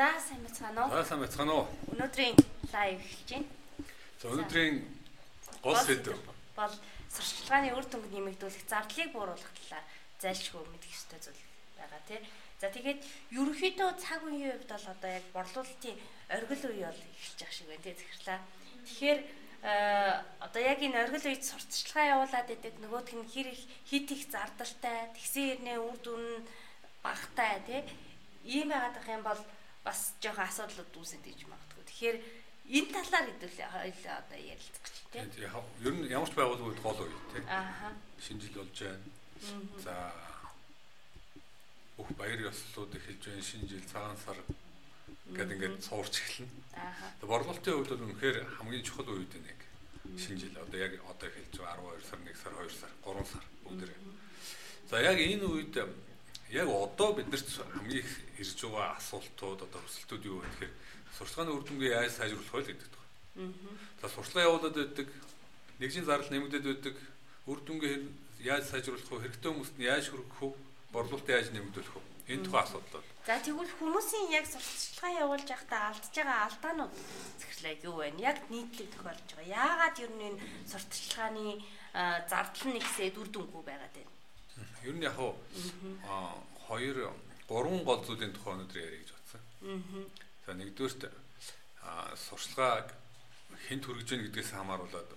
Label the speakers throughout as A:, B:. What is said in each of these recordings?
A: За сайн байцгаана уу?
B: За сайн байцгаана уу?
A: Өнөөдрийн лайв эхэлж байна.
B: За өнөөдрийн гол сэдв
A: бол сурчлагын үр дүнг нэмэгдүүлэх зардлыг бууруулах талаар зайлшгүй мэдэх ёстой зүйл байгаа тий. За тэгээд ерөнхийдөө цаг үеийн хувьд бол одоо яг борлуулалтын оргил үе бол эхэлж байгаа шиг байна тий захирлаа. Тэгэхээр одоо яг энэ оргил үед сурталчилгаа явуулаад идэг нөгөөх нь хэр их хит их зардалтай тэгсэн хэрнээ үр дүн багтай тий ийм байгаад байгаа юм бол бас жоохон асуудлууд үүсэж иж магадгүй. Тэгэхээр энэ талаар хэдүүлээ хоёлаа одоо ярилцах гэж
B: тийм. Ер нь ямар ч байгууллагууд гол үе тийм.
A: Аа.
B: Шинэ жил болж байна. За бүх баяр ёслолууд эхэлж байна. Шинэ жил цагаан сар гэдэг ингээд суурч эхэлнэ.
A: Аа.
B: Борлуулалтын хувьд бол үнэхээр хамгийн чухал үе дээ нэг. Шинэ жил одоо яг одоо эхэлж байгаа 12 сар, 1 сар, 2 сар, 3 сар бүгдээ. За яг энэ үед яг одоо биднэрт хамгийн их ирж байгаа асуултууд одоо өсөлтүүд юу вэ гэхээр сурчлагын үр дүнгээ яаж сайжруулах вэ гэдэг байна. За сурчлага явуулаад байдаг, нэгжийн зардал нэмэгдээд байдаг, үр дүнгээ яаж сайжруулах вэ? Хэрэгтэй хүмүүст нь яаж хүргэх вэ? Борлуулалт яаж нэмэгдүүлэх вэ? Энэ тухай асуудал бол.
A: За тэгвэл хүмүүсийн яг сурталчилгаа явуулж байхдаа алдж байгаа алдаанууд захирлаа юу вэ? Яг нийтлэг тохиолж байгаа. Яагаад ер нь энэ сурталчилгааны зардал нь ихсээд үр дүнгүй байна?
B: Ер нь яг аа хоёр гурван гол зүйлийн тухай өнөөдөр ярих гэж бодсон. Аа. За нэгдүгээрт аа сурчлагаа хэн төрөж гэнэ гэдгээс хамааруулаад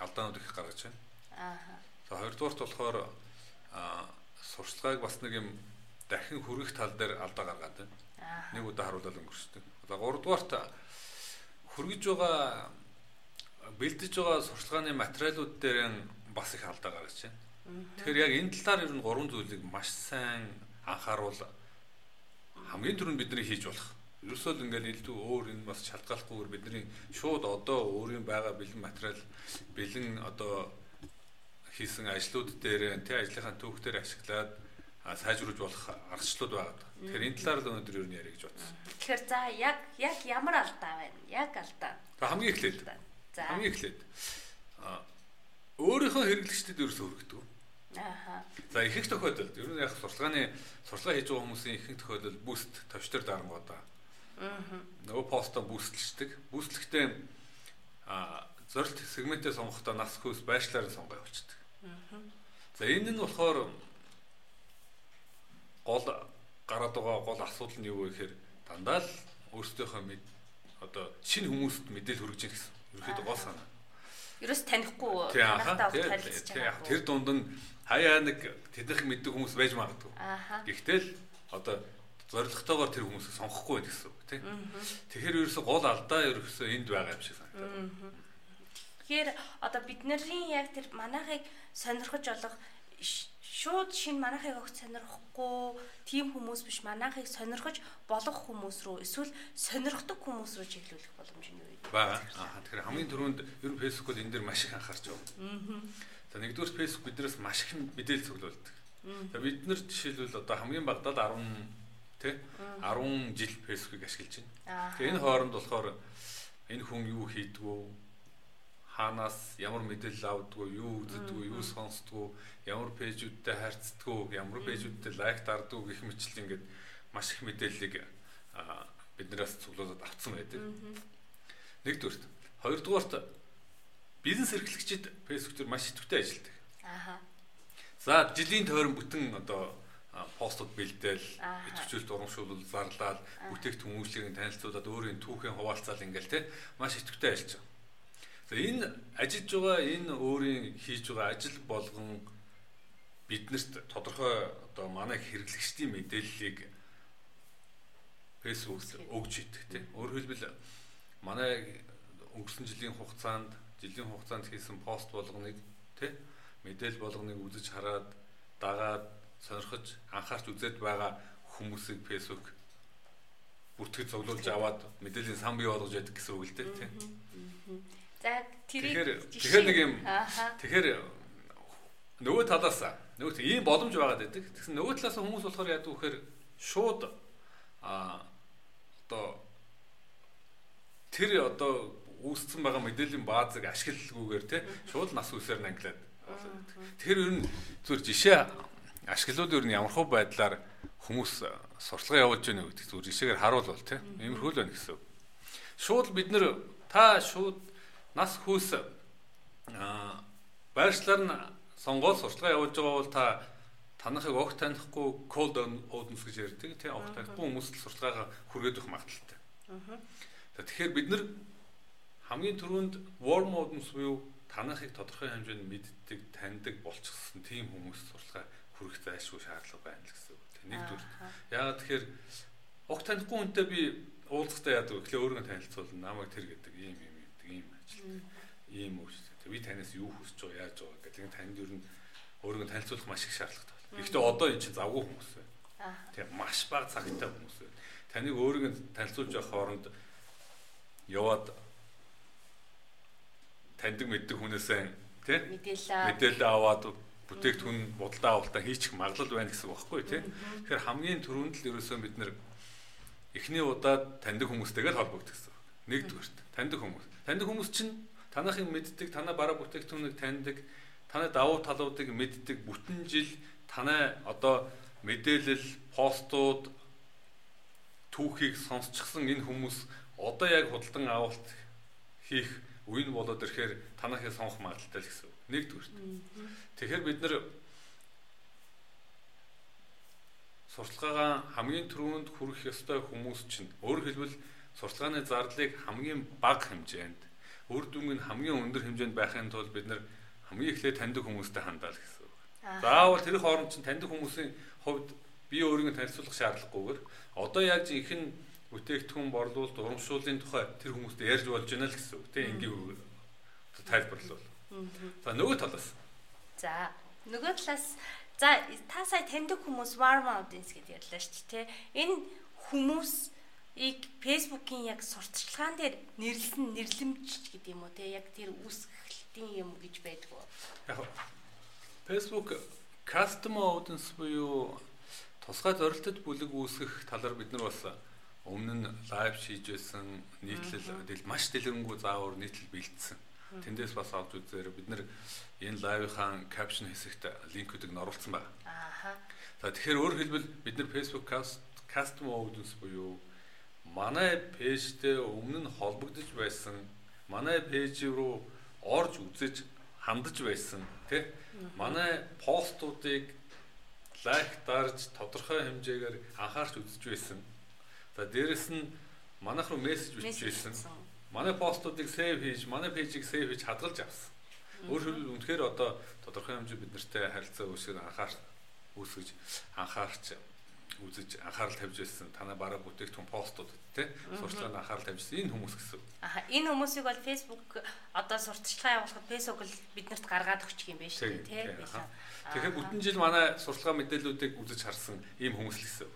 B: алдаанууд их гаргаж байна.
A: Аа.
B: За хоёрдугаарт болохоор аа сурчлагыг бас нэг юм дахин хүргэх тал дээр алдаа гаргаад байна. Нэг удаа харуулаад өнгөрчдөг. За гуравдугаарт хүргэж байгаа бэлдэж байгаа сурчлагын материалууд дээр бас их алдаа гаргаж байна. Тэгэхээр яг энэ талаар ер нь гурван зүйлийг маш сайн анхааруул хамгийн түрүүнд бидний хийж болох. Ерөөсөө л ингээл илүү өөр энэ бас шалтгааллахгүйгээр бидний шууд одоо өөрийн байгаа бэлэн материал бэлэн одоо хийсэн ажлууд дээр тэ ажлынхаа түүхтэр ашиглаад сайжруулж болох аргачлалууд байгаа. Тэгэхээр энэ талаар л өнөөдөр ер нь ярих гэж бодсон.
A: Тэгэхээр за яг яг ямар алдаа байна? Яг алдаа.
B: Хамгийн эхлээд. За. Хамгийн эхлээд. Өөрийнхөө хэрэглэгчдэд ерөөсөө хүргэдэг.
A: Аа.
B: За их их тохиолдолд ер нь яг сурчлагын сурчлага хийж байгаа хүмүүсийн их их тохиолдолд буст товчтөр дарангуудаа.
A: Аа.
B: Нөгөө постоо бүүстлждэг. Бүүстлэхдээ а зорилт сегментээ сонгохдоо нас хөөс байшлаар сонгоо явуулчихдаг.
A: Аа.
B: За энэ нь болохоор гол гараад байгаа гол асуудал нь юу вэ гэхээр дандаа л өөрсдийнхөө мэд одоо шинэ хүмүүст мэдээлэл хүргэж ийн гэсэн. Ерөнхийдөө гол санаа.
A: Ерөөс танихгүй танахтаа харилцаж байгаа.
B: Тэр дунд нь хаяа нэг тэднийх мэддэг хүмүүс байж магадгүй. Гэхдээ л одоо зоригтойгоор тэр хүмүүсийг сонгохгүй байх гэсэн үг тийм. Тэгэхээр ерөөсө гол алдаа ерөөсө энд байгаа юм шиг
A: санагдав. Тэгэхээр одоо бидний яг тэр манайхыг сонирхож олох шууд шин манайхыг огт сонирхгүй тийм хүмүүс биш манайхыг сонирхож болох хүмүүс рүү эсвэл сонирхдаг хүмүүс рүү чиглүүлэх боломж нь юу вэ?
B: Бага. Тэгэхээр хамгийн түрүүнд ер нь фэйсбүүкд энэ дэр маш их анхаарч байгаа. Аа За нэгдүгээр Facebook биднээс маш их мэдээлэл цуглуулдаг. За бид нар жишээлбэл одоо хамгийн багадад 10 тий 10 жил Facebook-ыг ашиглаж байна. Тэгээ энэ хооронд болохоор энэ хүн юу хийдгүү? Хаанаас ямар мэдээлэл авдгүү, юу үздэггүй, юу сонсдгүү, ямар пэйжүүдтэй харьцдгүү, ямар пэйжүүдтэй лайк дардгүү гэх мэтлэн ингээд маш их мэдээллийг биднээс цуглуулад авцсан байдаг. Нэгдүгээрт. Хоёрдугаарт бизнес эрхлэгчид Facebook дээр маш идэвхтэй ажилладаг.
A: Аа.
B: За жилийн тойрон бүтэн одоо постууд бэлдээл, идэвхжүүлэлт урамшуулал, зарлал, бүтээгдэхүүн үйлчлэгийг танилцуулаад өөрийн түүхийн хуваалцаал ингээл те маш идэвхтэй ажиллаж байгаа. За энэ ажиллаж байгаа энэ өөрийн хийж байгаа ажил болгон биднэрт тодорхой одоо манай хэрэглэгчдийн мэдээллийг Facebook өгч идэг тийм. Өөрөөр хэлбэл манай өнгөрсөн жилийн хугацаанд жилийн хугацаанд хийсэн пост болгоныг тий мэдээлэл болгоныг үзэж хараад дагаад сонирхож анхаарч үзээд байгаа хүмүүсийг Facebook бүртгэж цуглуулж аваад мэдээллийн сан бий болгож яадаг гэсэн үг л дээ тий.
A: За
B: тэрийг тэгэхээр нэг юм тэгэхээр нөгөө талаас нөгөө ийм боломж байгаад байдаг. Тэгсэн нөгөө талаас хүмүүс болохоор яадаг вэхээр шууд а одоо тэр одоо үүссэн байгаа мэдээллийн баазыг ашиглалгүйгээр те шууд нас үсээр нанглаад. Тэгэхээр ер нь зүгээр жишээ ашиглууд ер нь ямар хөө байдлаар хүмүүс сурталгаа явуулж байна гэдэг зүгээр ишээгээр харуулвал тийм иймэрхүү л байна гэсэн. Шууд бид нэр та шууд нас хүүс аа байршлаар нь сонгоод сурталгаа явуулж байгаа бол та танахыг огт танихгүй cold audience гэж ярьдаг тийм огт танихгүй хүмүүс л сурталгаагаа хүргээд өгөх магадaltaй. Аа. Тэгэхээр бид нар хамгийн түрүүнд warm audience буюу танахыг тодорхой хэмжээнд мэддэг, таньдаг болчихсон тийм хүмүүс сурталгаа хүрэх зайлшгүй шаардлага байна л гэсэн үг. Нэгдүгээр. Яагаад тэгэхээр огт танихгүй хүнтэй би уулзахтаа яадаг вэ? Эхлээ өөрийгөө танилцуулна, намайг тэр гэдэг ийм ийм гэдэг ийм ажил. Ийм үү. Би танаас юу хүсэж байгаа, яаж байгаа гэдэг танд ер нь өөрийгөө танилцуулах маш их шаардлагатай байна. Гэхдээ одоо энэ чинь завгүй хүмүүс байна. Тийм маш бага цагтай хүмүүс байна. Таныг өөрийгөө танилцуулж явах хооронд яваад таньдаг мэддэг хүнээсээ тий мэдээлэл аваад бүтээгдэхүүн бодолдоо авалтаа хийчих магадлал байна гэсэн үг байхгүй тий. Тэгэхээр хамгийн түрүүнд л ерөөсөө бид нэр эхний удаад таньдаг хүмүүстэйгээ холбогдох гэсэн. Нэгдүгээрт таньдаг хүмүүс. Таньдаг хүмүүс чинь танахыг мэддэг, танаа бараа бүтээгдэхүүнийг таньдаг, танай давуу талуудыг мэддэг, бүтэн жил танай одоо мэдээлэл, постууд түүхийг сонсчихсан энэ хүмүүс одоо яг худалдан авалт хийх үе нь болоод ирэхээр танахыг сонгох магадaltaй л гэсэн. Нэгдүгээрт. Тэгэхээр бид нар сурталгаагаа хамгийн түрүүнд хүрэх ёстой хүмүүс чинь өөрөөр хэлбэл сурталгааны зардлыг хамгийн бага хэмжээнд үр дүнг нь хамгийн өндөр хэмжээнд байхын тулд бид нар хамгийн эхлээд таньдаг хүмүүстэй хандаа л гэсэн. Заавал тэр хооронд чинь таньдаг хүмүүсийн хувьд би өөрийгөө танилцуулах шаардлагагүйгээр одоо яг жинхэнэ бүтээгдэхүүн борлуулалт урамшууллын тухай тэр хүмүүстэй ярьж болж байна л гэсэн үг тийм энгийн тайлбарлал. За нөгөө талаас.
A: За нөгөө талаас За та сая таньдаг хүмүүс warm audience гэдээ ярьлаа шүү дээ. Энэ хүмүүсийг Facebook-ийн яг сурталчилгаан дээр нэрлсэн нэрлэмж гэдэг юм уу те яг тэр үсгэлтийн юм гэж байдгүй. Яг
B: Facebook customer audience буюу тусгай зорилтод бүлэг үүсгэх талаар бид нар бас өмнө нь лайв байсан нийтлэл маш дэлгэрэнгүй заавар нийтлэл бэлдсэн. Тэндээс бас авч үзээр бид нар энэ лайвынхаа капшн хэсэгт линкүүдийг нь оруулсан байна. Ааха. За тэгэхээр өөрөөр хэлбэл бид нар Facebook custom audience буюу манай пэйжтэй өмнө нь холбогдож байсан манай пэйж руу орж үзэж хандаж байсан тий манай постуудыг лайк дарж тодорхой хэмжээгээр анхаарч үзэж байсан. За дээрэс нь манайх руу мессеж бичиж байсан. Манай постуудыг сейв хийж, манай пэйжийг сейв хийж хадгалж авсан. Өөрөөр үнэхээр одоо тодорхой хэмжээ бид нартай харилцаа үүсгэж анхаар үүсгэж анхаарч үзэж анхаарал тавьж байсан танай бараа бүтээгдэхүүн постууд тий сурталчилгаанд анхаарал тавьжсэн энэ хүмүүс гэсэн.
A: Аа энэ хүмүүсийг бол Facebook одоо сурталчилгаа явуулахад Facebook л биднэрт гаргаад өгчих юм байна шүү дээ тий.
B: Тэгэхээр бүтэн жил манай сурталчилгаа мэдээллүүдийг үзэж харсан ийм хүмүүс л гэсэн.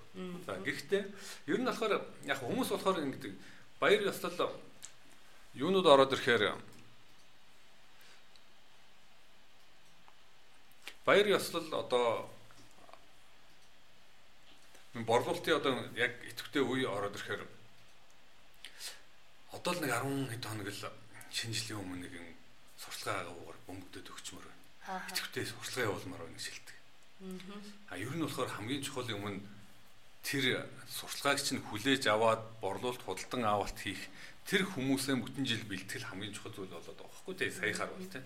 B: За гэхдээ ер нь болохоор яг хүмүүс болохоор ингэдэг баяр ёслол юунууд ороод ирэхээр Баяр ёслол одоо борлуулалтын одоо яг идэвхтэй үе ороод ирэхээр одоо л нэг 10 хэд хоног л шинэ жилийн өмнө нэгэн сурталгаагаар бөмбөгдөд өгчмөр байна. Идэвхтэй сурталгаа явуулмаар байна гэж хэлдэг. Аа ер нь болохоор хамгийн чухал юм нь тэр сурталгааг чинь хүлээж аваад борлуулалт худалдан авалт хийх тэр хүмүүсээ бүтэн жил бэлтгэл хамгийн чухал зүйл болоод байгаа байхгүй тий саяхаар бол тий.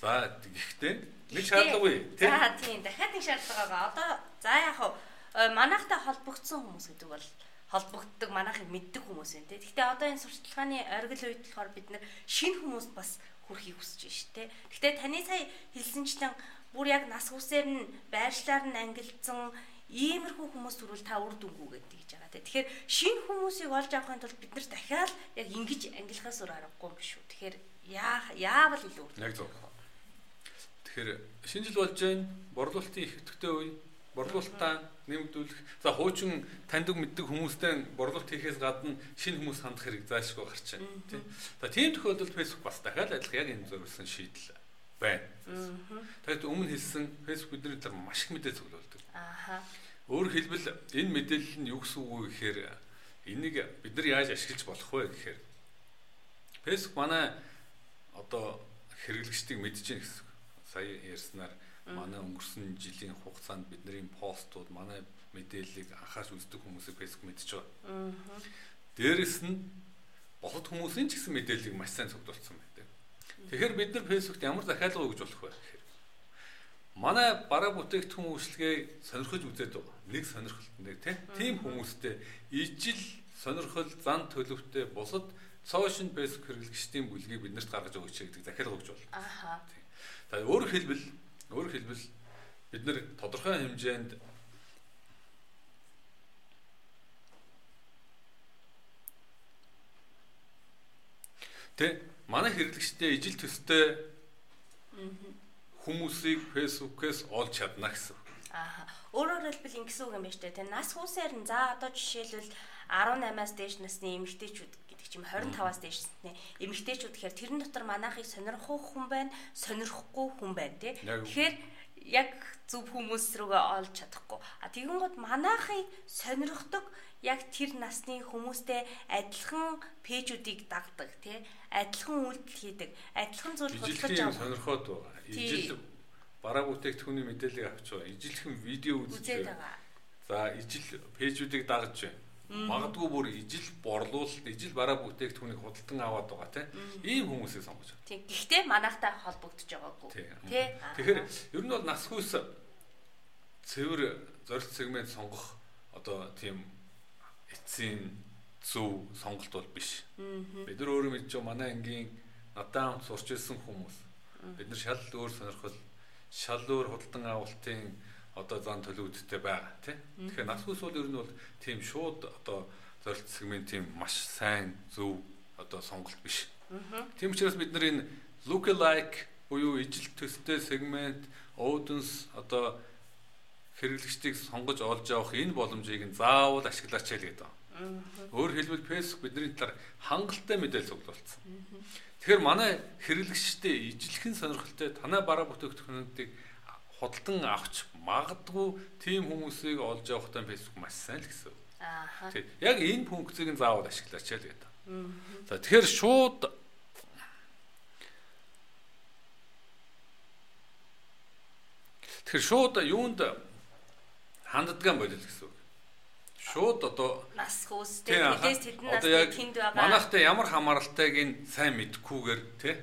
B: За гэхдээ нэг шаардлагагүй
A: тий. За тийм дахиад нэг шаардлага байгаа. Одоо за яг хав манайхтай холбогдсон хүмүүс гэдэг бол холбогддог манайхыг мэддэг хүмүүс байна тий. Гэхдээ одоо энэ сурталчилгааны оргил үед болохоор бид нэр шинэ хүмүүст бас хүрхийг хүсэж байна шүү тий. Гэхдээ таны сая хэлсэнчлэн бүр яг нас үсээр нь байршлаар нь ангилсан иймэрхүү хүмүүс төрүүл та үр дүнгүү гэдэг гэж байгаа тий. Тэгэхээр шинэ хүмүүсийг олж авахын тулд бид нар дахиад яг ингэж ангилахаас өөр аргагүй юм биш үү. Тэгэхээр яа яавал илүү.
B: Яг зөв. Тэгэхээр шинэ жил болж байна. Борлуулалтын их өтгтэй үе. Борлуулалтаа нэмэгдүүлэх. За хуучин таньдаг мэддэг хүмүүстэй борлуулалт хийхээс гадна шинэ хүмүүс хандах хэрэг заашгүй гарч байна. Тийм. За тийм тохиолдолд Facebook бас дахиад адилхан яг энэ зөвөрсөн шийдэл байна. Тэгэхээр өмнө хэлсэн Facebook бидний талаар маш их мэдээ цуглуулдаг. Ааха. Өөрөөр хэлбэл энэ мэдээлэл нь юу гэсэн үг вэ гэхээр энийг бид нар яаж ашиглаж болох вэ гэхээр Facebook манай одоо хэрэглэгчдийг мэдж гин гэсэн сая ярьснаар манай өнгөрсөн жилийн хугацаанд бидний постууд манай мэдээллийг анхаарч үздэг хүмүүсийг Facebook байгаа. Дээрэс нь бохот хүмүүсийн ч гэсэн мэдээллийг маш сайн цуглуулсан байдаг. Тэгэхээр бид нар Facebook-т ямар захиалга өгж болох вэ гэхээр манай бараа бүтээгдэхүүн үйлчлэгээ сонирхож үзээд байгаа. Нэг сонирхолтой тийм тийм хүмүүстэй ижил сонирхол зан төлөвтэй бусад сошиал Facebook хэрэглэгчдийн бүлгийг биднэрт гаргаж өгөөч гэдэг захиалга өгч байна.
A: Аха.
B: За өөрөөр хэлбэл өөрөөр хэлбэл бид нэр тодорхой хэмжээнд Тэ манай хэрэглэгчтэй ижил төстэй хүмүүсийг фэйсбүүкээс олж чадна гэсэн.
A: Аа. Өөрөөр хэлбэл ингэсэн үг юм байна шүү дээ. Тэ нас хүсээр нь за одоо жишээлбэл 18-аас дээш насны эмэгтэйчүүд гэдэг чим 25-аас дээш насны эмэгтэйчүүд гэхээр тэрэн дотор манайхыг сонирхох хүн байна, сонирхгүй хүн байна тий. Тэгэхээр яг зөв хүмүүс рүүгээ олж чадахгүй. А тэгэнгүүт манайхыг сонирхдог яг тэр насны хүмүүстэй адилхан пэйжүүдийг дагдаг тий. Адилхан үйлдэл хийдэг адилхан зүйл
B: хөтлөж авах. сонирхоод байгаа. Ижил бараа бүтээгдэхүүний мэдээллийг авч байгаа. Ижилхэн видео үзэж байгаа. За ижил пэйжүүдийг дагаж байна магадгүй бүр ижил борлуулалт ижил бараа бүтээгдэхүүнийг худалдан аваад байгаа тийм ийм хүмүүсийг сонгож
A: байна. Тийм гэхдээ манайхтай холбогдож байгаагүй.
B: Тийм тэгэхээр ер нь бол насхүйс цэвэр зорилт сегмент сонгох одоо тийм эцсийн зөв сонголт бол биш. Бид нар өөрөө мэдж байгаа манай ангийн надад хамт сурч ирсэн хүмүүс. Бид нар шал өөр сонирхол, шал өөр худалдан авалтын одоо зан төлөвүүдтэй байгаа тий. Тэгэхээр нас хүс бол ер нь бол тийм шууд одоо зорилт сегментийн маш сайн зөв одоо сонголт биш. Тийм учраас бид нар энэ lookalike буюу ижил төстэй сегмент, audience одоо хэрэглэгчдийг сонгож олж авах энэ боломжийг нь заавал ашиглаач л гэдэг. Өөр хэлбэл Facebook бидний талаар хангалттай мэдээлэл цуглуулсан. Тэгэхээр манай хэрэглэгчтэй ижилхэн сонирхолтой танай бараа бүтээгдэхүүнүүдийг худалдан авч магадгүй тийм хүмүүсийг олж явахдаа Facebook маш сайн л гэсэн. Аа. Яг энэ функцийг нь заавал ашиглаач л гэдэг. За тэгэхээр шууд Тэгэхээр шууд юунд ханддаг юм болол гэсэн үг. Шууд одоо
A: нас хүүстэй тэдээс тэдэн насны тэнд байгаа.
B: Манайхтай ямар хамааралтайг нь сайн мэдхгүйгээр тий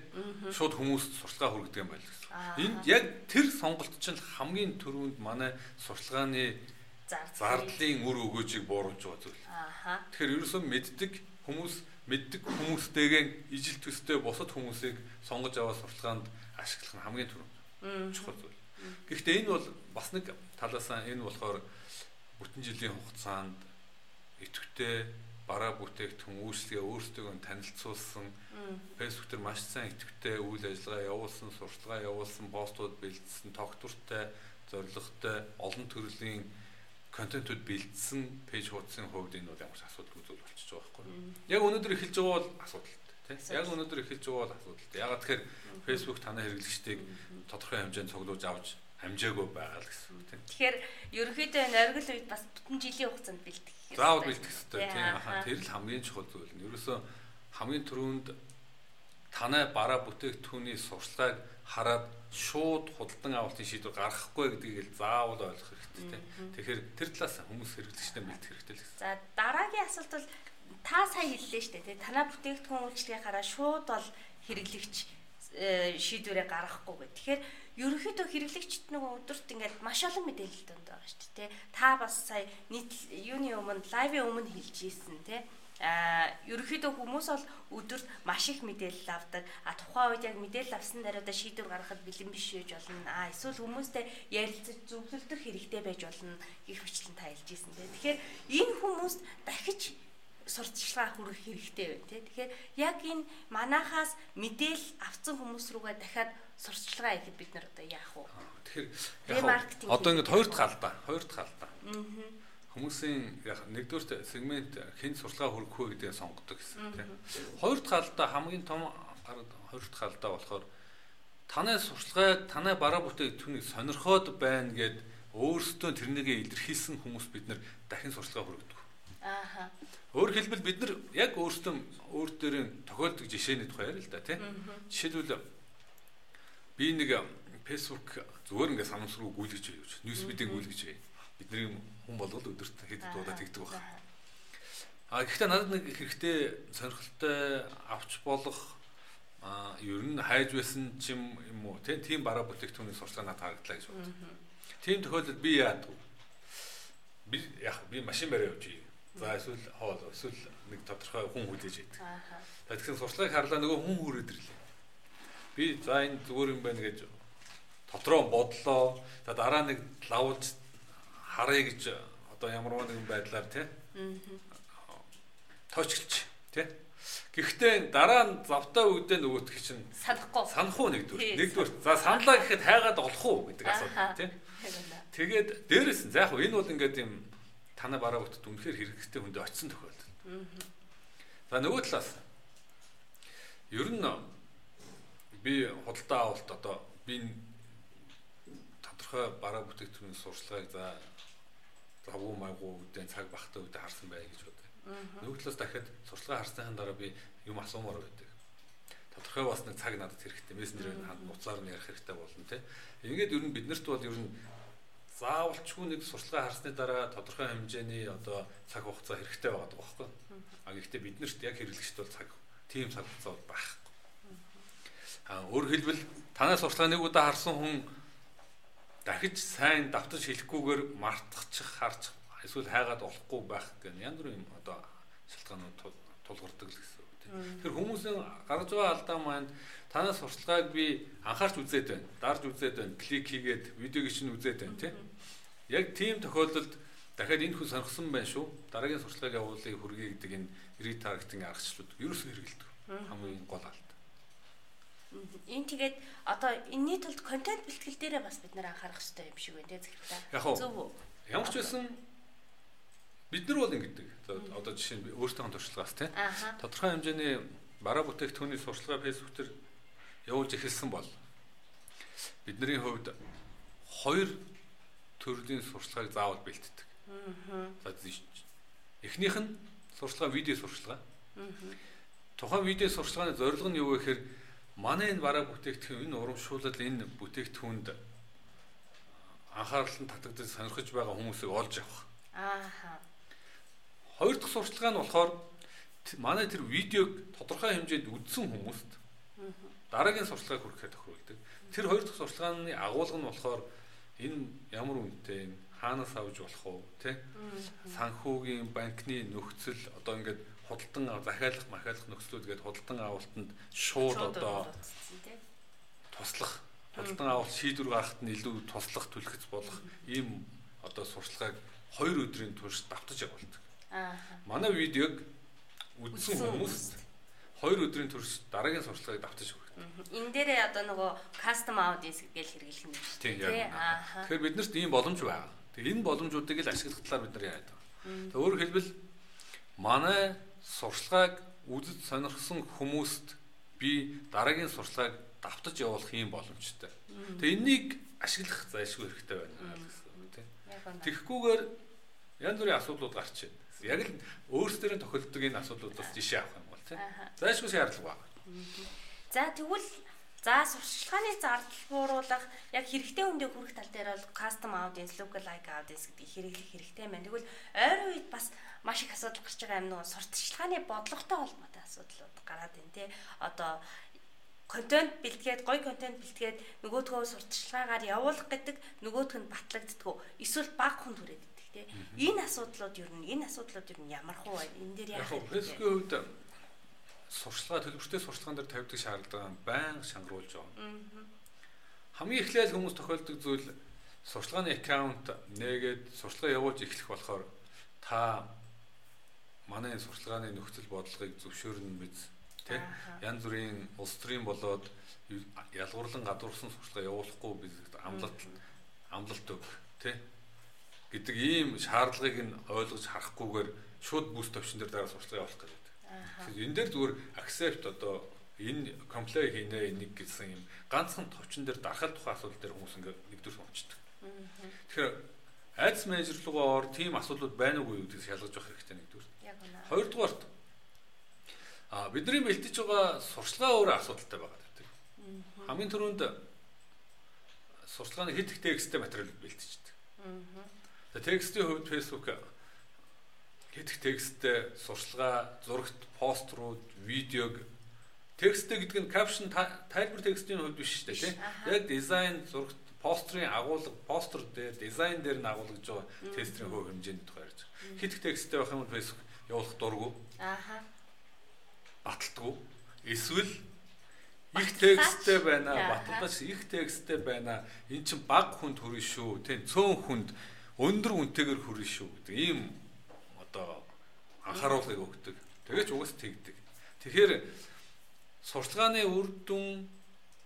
B: шууд хүмүүст сурталгаа хүргэдэг юм байл гэсэн. Энд яг тэр сонголт чинь хамгийн түрүүнд манай сурталгааны зардлын үр өгөөжийг бууруулж байгаа зүйл. Тэгэхээр ерөөсөө мэддэг хүмүүс мэддэг хүмүүстэйгэн ижил төстэй бусад хүмүүсийг сонгож аваад сурталгаанд ашиглах нь хамгийн түрүүнд чухал зүйл. Гэхдээ энэ бол бас нэг талаасаа энэ болохоор бүтэн жилийн хугацаанд идэвхтэй бараа бүтээгдэхүүн үйлчлэгээ өөрсдөө танилцуулсан фэйсбүүк дээр маш сайн идэвхтэй үйл ажиллагаа явуулсан, сурталгаа явуулсан, постууд бэлдсэн, тогтвортой, зорилготой олон төрлийн контентууд бэлдсэн пэйж хуудсын хувьд энэ бол ямар ч асуудалгүй зүйл болчихж байгаа байхгүй юу. Яг өнөөдөр эхэлж байгаа бол асуудалтай тийм. Яг өнөөдөр эхэлж байгаа бол асуудалтай. Ягаад тэгэхээр фэйсбүүк танай хэрэглэгчдийг тодорхой хэмжээнд цуглуулж авч амжаагүй байгаа л гэсэн үг тийм.
A: Тэгэхээр ерөнхийдөө энэ оргил үед бас бүтэн жилийн хугацаанд бэлдэх
B: хэрэгтэй. Заавал бэлдэх хэрэгтэй тийм. Ахаа тэр л хамгийн чухал зүйл нь. Ерөөсөө хамгийн түрүүнд танай бараа бүтээгдэхүүний сурчлагыг хараад шууд худалдан авалтын шийдвэр гаргахгүй гэдгийг л заавал ойлгох хэрэгтэй тийм. Тэгэхээр тэр талаас хүмүүс хэрэглэгчтэй бэлдэх хэрэгтэй л гэсэн.
A: За дараагийн асуулт бол та сая хэллээ шүү дээ тийм. Танай бүтээгдэхүүн үйлчлэгээ хараа шууд бол хэрэглэгч э, шийдвэрээ гаргахгүй гэх. Тэгэхээр ерөнхийдөө хэрэглэгчд нөгөө өдөрт ингээд маш олон мэдээлэл дөнд байгаа шүү дээ. Та бас сая нийт юуны өмнө лайвын өмнө хэлж ийсэн тий а ерөнхийдөө хүмүүс бол өдөрт маш их мэдээлэл авдаг. А тухайн үед яг мэдээлэл авсан даруйда шийдвэр гаргахад бэлэн биш байж болно. А эсвэл хүмүүстэй ярилцаж зөвлөлдөх хэрэгтэй байж болно гэх мэтлэн та хэлж ийсэн тийм. Тэгэхээр энэ хүмүүст дахиж сурталчилгаа хүргэх хэрэгтэй байна тийм. Тэгэхээр яг энэ манахаас мэдээлэл авсан хүмүүс рүүгээ дахиад сурталчилгаа хийхэд бид нар одоо яах вэ?
B: Тэгэхээр одоо ингээд хоёр дахь алдаа, хоёр дахь алдаа. Хүмүүсийн яг нэгдүгээр сегмент хэн сурталчилгаа хүргэх вэ гэдгийг сонгодог гэсэн тийм. Хоёр дахь алдаа хамгийн том хоёр дахь алдаа болохоор танай сурталчилгааг танай бараа бүтээгдэхүүнийг сонирхоод байна гэд өөрсдөө тэрнийг илэрхийлсэн хүмүүс бид нар дахин сурталчилгаа хүргэдэг. Ааха. Өөр хэлбэл бид нар яг өөрсдөө өөр дээрээ тохиолдог жишээний тухай ярил л да тийм. Жишээлбэл би нэг Facebook зүгээр ингээд санамсруу гүйлгэж байв. Ньюсфидийг гүйлгэж байв. бидний хүн болгол өдөрт хэд дуудаад тэгдэг байна. А гэхдээ надад нэг хэрэгтэй сонирхолтой авч болох а ер нь хайж байсан ч юм уу тийм бараа бүтээгдэхүүний сурчлага надад харагдлаа гэж бодлоо. Тийм тохиолдолд би яадаг вэ? Би яг би машин бариа явж За эсвэл хоол эсвэл нэг тодорхой хүн хүлээж идэг. Тэгэхээр сурчлагыг харлаа нөгөө хүн хүрээд ирлээ. Би за энэ зүгээр юм байна гэж дотроо бодлоо. За дараа нэг лавуулж харъя гэж одоо ямар нэгэн байдлаар тий. Аа. Тоочглч тий. Гэхдээ дараа нь завтай үедээ нөгөөтг чинь
A: санахгүй.
B: Санах уу нэгдүгээр. Нэгдүгээр. За саналаа гэхэд хайгаад олох уу гэдэг асуудал тий. Тэгээд дээрэс нь за яг энэ бол ингээд юм танай бараа бүтд үнэхээр хэрэгтэй хүндээ очисон тохиолдол. За нөгөө талаас ер нь би худалдаа авалт одоо би тодорхой бараа бүтээгдэхүүний сурчлагыг за завгүй майгуу үдэн цаг бахтай үдэ харсан бай гэж бодъё. Нөгөө талаас дахиад сурчлага харсныхан дараа би юм асуумаар байдаг. Тодорхой бас нэг цаг надад хэрэгтэй. Мессенжерээр ханд нуцаар нь ярих хэрэгтэй болно те. Ингээд ер нь биднэрт бол ер нь заавалчгүй нэг сурчлага харсны дараа тодорхой хэмжээний одоо цаг хугацаа хэрэгтэй байгаа байхгүй. А гэхдээ биднэрт яг хэрэглэгчд бол цаг тийм цаг хугацаа байхгүй. Өөр хэлбэл танаас сурчлага нэг удаа харсан хүн дахиж сайн давтаж хэлэхгүйгээр мартахчих харж эсвэл хайгаад болохгүй байх гэх янз бүрийн одоо шалтгаанууд тулгардаг л гэсэн үг тийм. Тэгэхээр хүмүүсийн гарч байгаа алдаа маань танаас сурчлагыг би анхаарч үзээд байна. Дарж үзээд байна. Клик хийгээд видеог чинь үзээд байна тийм. Яг тийм тохиолдолд дахиад энэ хүн сонирхсан байна шүү. Дараагийн сурчлагыг явуулахыг хүргэе гэдэг энэ ретаргетинг аргачлалууд ерөөсөө хэрэгэлдэг. Хамгийн гол алт.
A: Энэ тэгээд одоо энэний тулд контент бэлтгэл дээрээ бас бид нэр анхаарах хэрэгтэй юм шиг байна тийм
B: зөв. Зөв үү? Ямар ч байсан бид нар бол ингэдэг. Одоо жишээ нь өөртөө туршлагаас тийм. Тодорхой хэмжээний бараа бүтээгдэхүүний сурчлага фэйсбүүк дээр явуулж эхэлсэн бол бидний хувьд хоёр төрлийн сурчлагыг заавал бэлтдэг. За эхнийх нь сурчлага видео сурчлага. Тухайн видео сурчлагын зорилго нь юу вэ гэхээр манай энэ бараа бүтээгдэхүүн энэ урамшуулал энэ бүтээгдэхүүнд анхаарал нь татагдаж сонирхож байгаа хүмүүсийг олж авах. Ааха. Хоёр дахь сурчлагаа нь болохоор манай тэр видеог тодорхой хэмжээнд үзсэн хүмүүст дараагийн сурчлагыг хүргэхэд тохируулдаг. Тэр хоёр дахь сурчлагын агуулга нь болохоор энэ ямар үнэтэй хаанаас авч болох вэ тий санхүүгийн банкны нөхцөл одоо ингээд худалдан захиалах махиалах нөхцлүүд гээд худалдан авалтанд шууд одоо туслах худалдан авалт шийдвэр гаргахад нь илүү туслах түлхэц болох ийм одоо сурчлагыг хоёр өдрийн турш давтаж явуулдаг. Аа. Манай видеог үзсэн хүмүүс хоёр өдрийн турш дараагийн сурчлагыг давтаж өгөх.
A: Энэ дээрээ одоо нөгөө custom audience гэж хэрэглэх юм шүү
B: дээ. Тэгэхээр биднэрт ийм боломж байгаа. Тэгээ энэ боломжуудыг л ашиглах талаар бид нар яадаг. Тэгээ өөрөөр хэлбэл манай сурчлагыг үзэж сонирхсон хүмүүст би дараагийн сурчлагыг давтаж явуулах ийм боломжтой. Тэгээ энэнийг ашиглах зайлшгүй хэрэгтэй байна гэсэн тийм. Тэгэхгүйгээр янз бүрийн асуудлууд гарч байна. Яг л өөрсдөө тохиолддог энэ асуудлуудаас жишээ авах юм бол тийм. Зайлшгүй шаардлага байна.
A: За тэгвэл за сурчлагын зардал бууруулах яг хэрэгтэй хүндээ хүрэх тал дээр бол custom audience, local like audience гэдгийг хэрэглэх хэрэгтэй байна. Тэгвэл ойр үед бас маш их асуудал гарч байгаа юм нөгөө сурталчилгааны бодлоготой холбоотой асуудлууд гараад байна тий. Одоо контент бэлтгээд гоё контент бэлтгээд нөгөөдгөө сурталчилгаагаар явуулах гэдэг нөгөөдг нь батлагддгүү эсвэл баг хүн түрээд идэх тий. Энэ асуудлууд ер нь энэ асуудлууд ер нь ямар хуу байна? Энэ дээр
B: яах вэ? Facebook-ийн хувьд сурчлага төлөвштэй сурчлаган дээр тавьдаг шаардлага байнга шангруулж байгаа. Хамгийн эхлээл хүмүүс тохиолдог зүйл сурчлагын аккаунт нээгээд сурчлага явуулж эхлэх болохоор та манай сурчлагын нөхцөл бодлогыг зөвшөөрнө биз тий янз бүрийн улс төрийн болоод ялгуурлан гадуурсан сурчлага явуулахгүй biz амлалт амлалт өг тий гэдэг ийм шаардлагыг нь ойлгож харахгүйгээр шууд бүс төвшин дээр дараа сурчлага явуулах гэдэг Энэ дээр зүгээр accept одоо энэ comply хийнэ энийг гэсэн юм ганцхан товчон дээр дарахал тухайн асуудал дээр хүмүүс ингээ нэгдүгээр унцдаг. Тэгэхээр айдс менежер руугаа ор тийм асуудлууд байна уугүй гэдгийг шалгаж явах хэрэгтэй нэгдүгээр. Хоёрдугаарт а бидний бэлтэж байгаа сурчлага өөр асуудалтай байгаа гэдэг. Хамгийн түрүүнд сурчлагын хэд их тексттэй материал бэлтждэг. За текстийн хувьд Facebook хэдих тексттэй сурчлагаа, зурагт пострууд, видеог тексттэй гэдэг нь caption тайлбар текстийн хувьд биш шүү дээ тийм. Яг дизайн, зурагт пострын агуулга, постэр дээр дизайн дээр нь агуулгаж байгаа тестрийн хувь хэмжээний тухай ярьж байгаа. Хэдих тексттэй байх юм бол Facebook явуулах дурггүй. Ааха. Баталдаггүй. Эсвэл их тексттэй байна, баталдаж их тексттэй байна. Эн чинь баг хүнд хүрэн шүү. Тийм цөөн хүнд өндөр үнэтэйгээр хүрэн шүү гэдэг ийм одоо анхааруулгыг өгдөг. Тэгэж угаас тэгдэг. Тэгэхээр сурчлагын үр дүн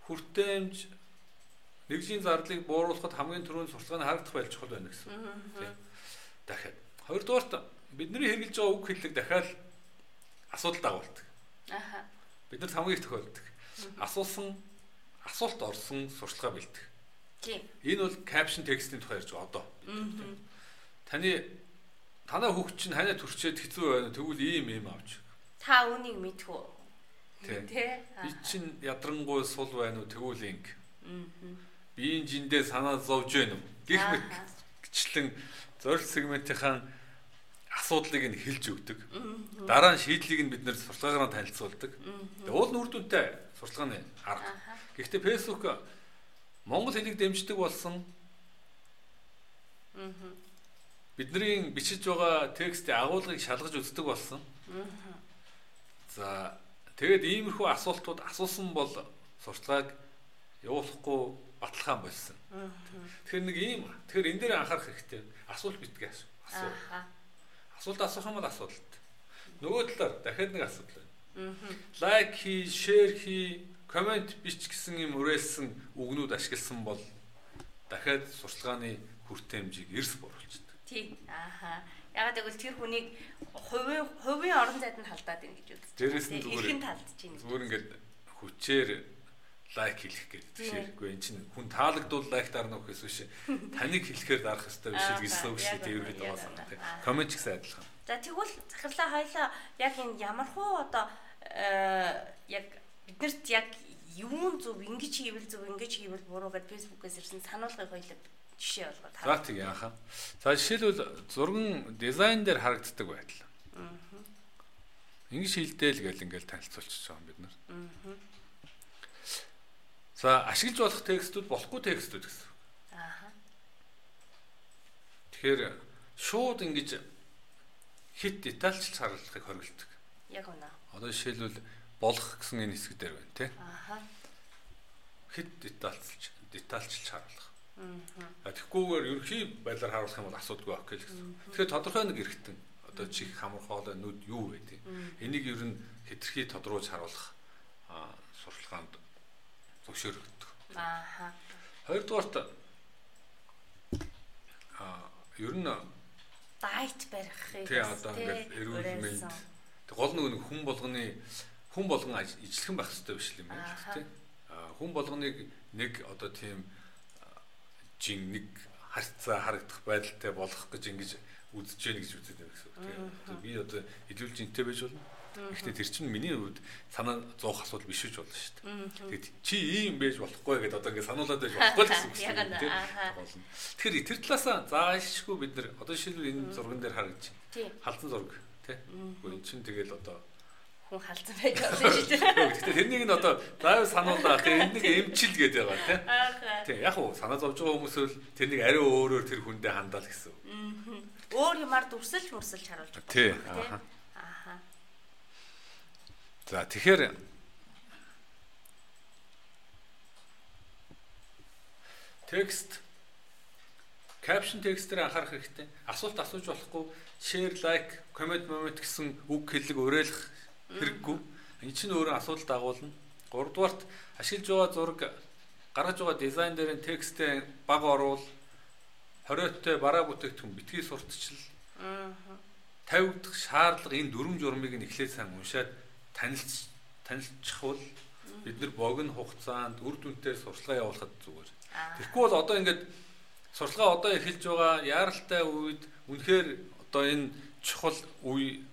B: хүртээмж нэгжийн зардлыг бууруулахад хамгийн түрүүнд сурчлагын харагдах байж чухал байна гэсэн. Дахиад хоёрдугаарт бидний хэрэгжилж байгаа үг хэллэг дахиад асуудал дагуулдаг. Аха. Бид нар хамгийн их тохиолддог. Асуусан асуулт орсон сурчлага бэлдэх. Тийм. Энэ бол caption текстийн тухай ярьж байгаа одоо. Таны танаа хүүхд чинь ханаа төрчөөд хэцүү байна тэгвэл ийм ийм авч.
A: Та үнийг мэдхүү.
B: Тийм. Би чинь ядрангуй сул байна уу тэгвэл инг. Аа. Биеийн жиндээ санаа зовж байна уу? Гэх мэтчлэн зорилт сегментийн асуудлыг нь хэлж өгдөг. Дараа нь шийдлийг нь бид нэр сурталчаагаар танилцуулдаг. Тэгээ уул нүрдүнтэй сурталчааны арга. Гэхдээ Facebook Монгол хэлийг дэмждэг болсон бидний бичиж байгаа текстийн агуулгыг шалгаж үздэг болсон. За тэгээд иймэрхүү асуултууд асуусан бол сурталгааг явуулахгүй баталгаан болсон. Тэгэхээр нэг ийм тэгэхээр энэ дээр анхаарах хэрэгтэй. Асуулт битгий асуу. Асуулт асуух юм бол асуудалт. Нөгөө талаар дахиад нэг асуудал байна. Лайк хий, шеэр хий, комент бич гэсэн юм үрээлсэн үгнүүд ашигласан бол дахиад сурчлагын хүртээмжийг эрс бууруулж
A: Тийм. Ааха. Ягаад гэвэл тэр хүнийг хувийн хувийн орон зайд нь халдаад байна гэж үздэг.
B: Дээрээс нь зүгээр ихэн талдж байна. Зүгээр ингээд хүчээр лайк хийх гэдэг жишээгүй эн чинь хүн таалагдвал лайк дарна уу гэсэн биш таныг хэлэхээр дарах хэрэгтэй биш гэсэн үг шүү дээ ерөөд байгаа сан тийм коммент ч гэсэн адилхан.
A: За тэгвэл захирлаа хоёлаа яг энэ ямархуу одоо э, яг биднэрт яг юун зөв ингэж хийвэл зөв ингэж хийвэл буруу гэдээ фэйсбүүкээс ирсэн сануулгыг хоёлаа жишээ болгоод
B: хараа. За тийм яаха. За жишээлбэл зурган дизайн дээр харагддаг байдал. Аа. Ингэж шилдээл гэл ингээл танилцуулчихж байгаа юм бид нар. Аа. За ашиглаж болох текстүүд болохгүй текстүүд гэсэн. Аа. Тэгэхээр шууд ингэж хит детальчилж харуулахыг хориглодог.
A: Яг үнэ.
B: Одоо жишээлбэл болох гэсэн энэ хэсэг дээр байна тий. Аа. Хит детальчилж детальчилж харуулах. Тэгэхгүйгээр ерөнхий байдлаар харуулах юм бол асуудгүй ах гэх гэсэн. Тэгэхээр тодорхой нэг эргэтэн одоо чих хамар хоолой нүд юу вэ? Энийг ер нь хэтэрхий тодруулж харуулах сурчлаганд зөвшөөрөгддөг. Аа. Хоёрдугаарт аа ер нь
A: дайт барихыг
B: тий одоо ингээд эрүүл мэнд гол нэг хүн болгоны хүн болгон ижилхэн байх хэрэгтэй биш юм байна л тий. Аа хүн болгоныг нэг одоо тийм жин нэг харьцаа харагдах байдалтай болох гэж ингэж үзэж яах гэж үзээд байна гэсэн үг. Би одоо илүүл жинтэй байж болно. Гэхдээ тэр чинь миний хувьд санаа зовх асуудал биш үж болно шүү дээ. Тэгэд чи ийм байж болохгүй гэдээ одоо ингэ сануулад байж болохгүй гэсэн үг шүү дээ. Тэгэхээр тэр талаасаа заашгүй бид нар одоо жишээлбэл энэ зурган дээр харагдаж халдсан зураг тийм. Үгүй эн чинь тэгэл одоо
A: хүн халдсан байж болно шүү дээ.
B: Гэхдээ тэрнийг нь одоо. Тэгээ энэ нэг эмчил гэдэг байгаа тийм. Тийм яг уу санаа зовж байгаа хүмүүс л тэрнийг ариу өөрөөр тэр хүндээ хандаа л гэсэн.
A: Өөр юмар дүрсэлж мөрсөлж харуулж
B: байгаа. Тийм. За тэгэхээр текст caption текстээр анхаарах хэрэгтэй. Асуулт асууж болохгүй share like comment moment гэсэн үг хэллэг уриалах хэрэггүй. Энэ чинь өөрөө асуудал дагуулна. Гуравдугаарт ашиглаж байгаа зураг гаргаж байгаа дизайн дээр нь текстээ баг оруул 20-т бараа бүтээгдэхүүн битгий сурталчил тавигдах шаардлага энэ дүрм журмыг нь эхлээд сайн уншаад танилж танилцчихвал бид нар богино хугацаанд үр дүнтэй сурчлагаа явуулахад зүгээр. Тэгэхгүй бол одоо ингээд сурчлагаа одоо эхэлж байгаа яаралтай үед үнэхээр одоо энэ чухал үе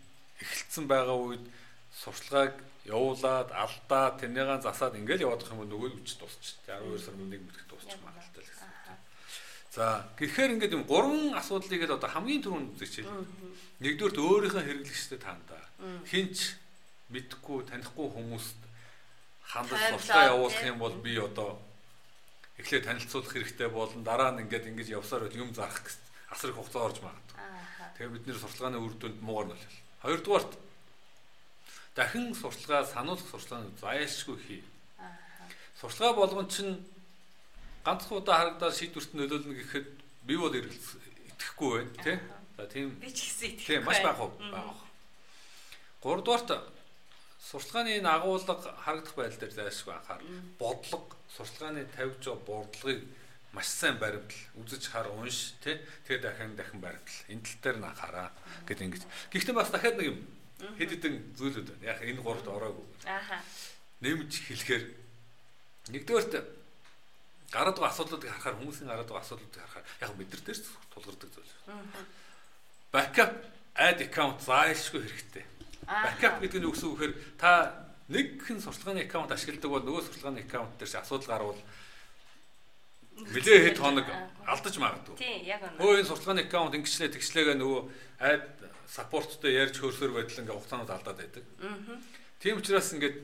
B: эхэлсэн байгаа үед сурчлагыг явуулаад алдаа тэрнийгээ засаад ингээл явах юм нөгөө үуч дуусчих. 12 сар нэг мэдэх дуусчих магадaltaй л гэсэн. За гэхээр ингээд юм гурван асуудлыг л одоо хамгийн түрүүнд үзчихээ. Нэгдүгürt өөрийнхөө хэрэглэгчтэй таандаа. Хинч мэдхгүй танихгүй хүмүүст хандаж суртаа явуулах юм бол би одоо эхлээд танилцуулах хэрэгтэй болон дараа нь ингээд ингэж явсаар юм зарах гэсэн асар их хугацаа орж магадгүй. Тэгээ бид нэр сурталгааны үр дүнд муугар нөлөөлөл. Хоёрдугаарт дахин сурталгаа сануулгах сурталгааны зайлшгүй хий. Сурталгаа болгон чинь ганцхан удаа харагдаад шийдвэрт нөлөөлнө гэхэд би бол итгэхгүй байна тий. За тийм
A: би ч гэсэн итгэхгүй.
B: Тийм маш бага бага. Гуравдугаарт сурталгааны энэ агуулга харагдах байдал дээр зайлшгүй анхаар бодлого сурталгааны тавьж байгаа бодлогыг маш сайн баримтал үзэж хар унш тий тэгээ дахин дахин баримтал энэ тал дээр нь анхаараа гэдэг ингэж. Гэхдээ бас дахиад нэг юм хэд хэдэн зүйлүүд байна. Яг энэ гуравт ороогүй.
A: Ааха.
B: Нэмж хэлэхээр нэгдүгээрт гараад байгаа асуудлуудыг харахаар хүмүүсийн гараад байгаа асуудлуудыг харахаар яг бид нар дээрс тулгардаг зүйл. Backup add account заашгүй хэрэгтэй. Backup гэдэг нь юу гэсэн үг вэхээр та нэг хэн сурталгааны аккаунт ашигладаг бол нөгөө сурталгааны аккаунт дээр асуудал гарвал Билээ хэд хоног алдаж магадгүй.
A: Тийм, яг үнэ.
B: Өө энэ сурталгааны аккаунт ингэчлээ тэгчлээгээ нөгөө айд саппорттой ярьж хөрсөр байдал ингээ хугацаанд алдаад байдаг. Аа. Тийм учраас ингээд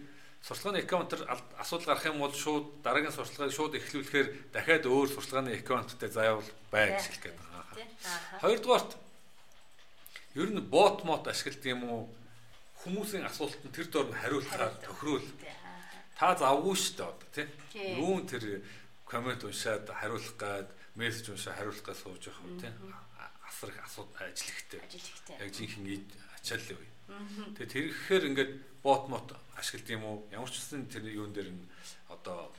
B: сурталгааны аккаунтер асуудал гарах юм бол шууд дараагийн сурталгааг шууд эхлүүлэхээр дахиад өөр сурталгааны аккаунттай заавал бай гэж хэлэх гээд байгаа. Хоёрдугаарт ер нь бот мод ашигладаг юм уу хүмүүсийн асуултанд тэр дор нь хариулахаар тохируул. Та завгүй шүү дээ одоо тий. Юун тэр коммент уншаад хариулах гад мессеж уншаад хариулах гад сууж явах юм тий. Асар их асуудал ажил ихтэй. Яг жинхэнэ ачаал үе. Тэгээ тэр ихээр ингээд бот мот ашигладаг юм уу? Ямар ч үсэн тэр юун дээр нь одоо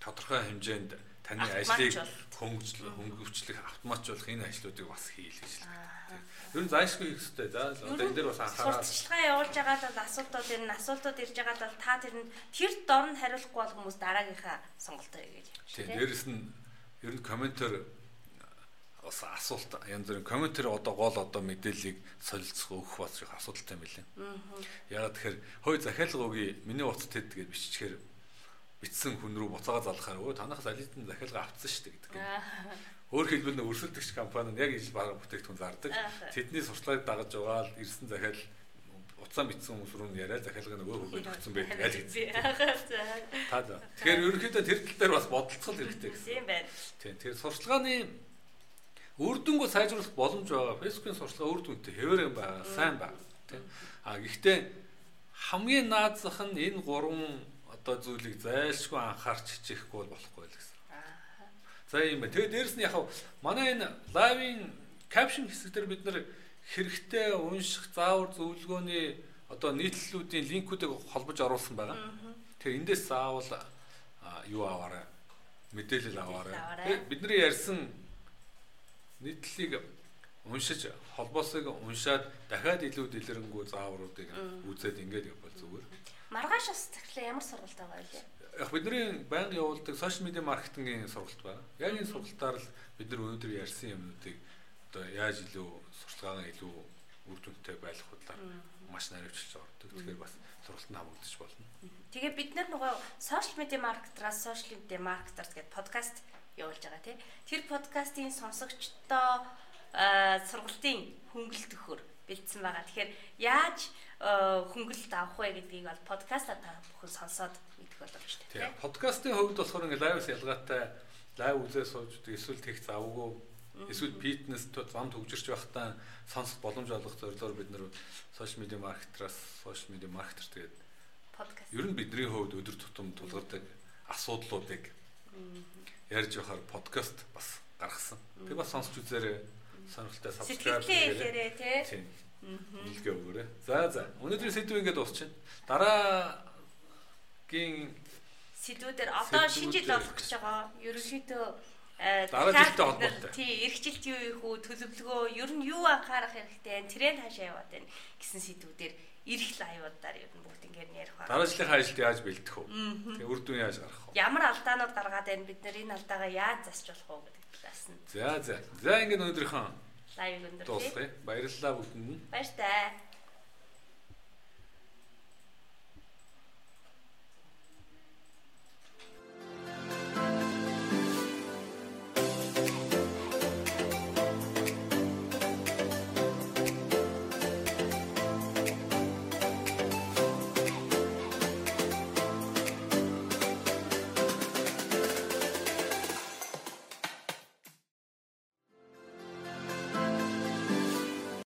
B: тодорхой хэмжээнд таны ажлыг хөнгөвчлөх, автоматжуулах энэ ажлуудыг бас хийл гэж байна. Ер нь заашгүй хийх хэрэгтэй. За одоо энэ дээр бас
A: анхаарал. Сурталчилгаа явуулж байгаа бол асуултууд ирнэ, асуултууд ирж байгаа бол та тэр нь тэр дор нь хариулахгүй бол хүмүүс дараагийнхаа сонголтоо хийгээд явж.
B: Тийм. Дээрэс нь ер нь комментэр бас асуулт янз бүрийн комментэр одоо гол одоо мэдээллийг солилцох өгөх бас их асуудалтай юм билээ. Ягаад тэгэхээр хой захиалга өгье миний утас тэд гэж биччихээр бичсэн хүн рүү буцаага залгахаар өө танахаас алитэн захиалга авцсан шүү дээ гэдэг. Өөр хэлбэл нөө өрсөлдөгч компани нь яг ижил бараг бүтээгдэхүүн зардаг. Тэдний сурталчилгааг дагаж яваал ирсэн захиал утсаа бичсэн хүмүүс рүү яриа захиалга нөгөө хөгөөд өгсөн байдаг аль гэсэн. Та тэгэхээр ерөнхийдөө тэр тал дээр бас бодолцол хэрэгтэй гэсэн.
A: Тийм байна.
B: Тийм тэр сурталчилгааны үр дүнгөө сайжруулах боломж байгаа. Facebook-ийн сурчлага үр дүнтэй хэвээр юм байгаа, сайн байгаа тийм. А гэхдээ хамгийн наазах нь энэ гурван одоо зүйлийг зайлшгүй анхаарч хичээхгүй бол болохгүй л гэсэн. За юм байна. Тэгээд дээрэс нь яг манай энэ лайвын caption хэсэг дээр бид нар хэрэгтэй унших заавар зөвлөгөөний одоо нийтлэлүүдийн линкүүдийг холбож оруулсан байгаа. Тэгэхээр эндээс заавал юу аваарай? Мэдээлэл аваарай. Бидний ярьсан нийтлэлийг уншиж холбоосыг уншаад дахиад илүү дэлгэрэнгүй заавруудыг үзээд ингээд явбал зүгээр.
A: Маргааш бас тэгэхээр ямар сургалт байгаа вэ?
B: Яг бидний байнга явуулдаг сошиал медиа маркетингийн сургалт байна. Яг энэ сургалтаар л бид нар өнөөдөр ярьсан юмнуудыг одоо яаж илүү сурталчилгаагаа илүү үр дүнтэй байлгах бодлоор маш наривчлж ордог. Тэгэхээр бас сургалтанд хамрагдаж болно.
A: Тэгээ бид нар нөгөө сошиал медиа маркетраас сошиал медиа маркетарс гэдэг подкаст явуулж байгаа тий. Тэр подкастын сонсогчдоо сургалтын хөнгөлөлт өгөхөр бэлдсэн байгаа. Тэгэхээр яаж хөнгөлөлт авах вэ гэдгийг бол подкастаа та бүхэн сонсоод мэдэх боломж шүү дээ.
B: Тийм. Подкастын хувьд болохоор ингээ лайвс ялгаатай лайв үзээ сууж эсвэл тех завгүй эсвэл фитнес зам төгжирч байхдаа сонсох боломж олгох зорилгоор бид нэр сошиал медиа маркетраас сошиал медиа маркетер тэгээд подкаст. Ер нь бидний хувьд өдөр тутам тулгардаг асуудлуудыг ярьж байхаар подкаст бас гаргасан. Тэг бас сонсч үзээрэй. Сонирхолтой
A: subscribe хийгээрэй тий.
B: Илгээ өгөөрэй. За за. Өнөөдрийн сэдв ингээд дуусчихна. Дараагийн
A: сэдвүүдээр одоо шинэ жил болох гэж байгаа. Ерөнхийдөө
B: дараа жилтэй холбоотой.
A: Тий, эх жилд юу ийх үү, төлөвлөгөө, ер нь юу анхаарах хэрэгтэй, тренд хаашаа яваад байна гэсэн сэдвүүдээр ирэх лайвуудаар ер нь бүгд ингээд ярих байна.
B: Дараа жилийн ажилд яаж бэлдэх вэ? Тэгээ үр дүн яаж гарах вэ?
A: Ямар алдаанууд гаргаад байна? Бид нар энэ алдаагаа яаж засч болох вэ гэдэг талаас нь.
B: За за. За ингээд өнөөдрийнхөө
A: лайв өндөрлөе.
B: Дуусгая. Баярлалаа бүгдэнд.
A: Баяр таа.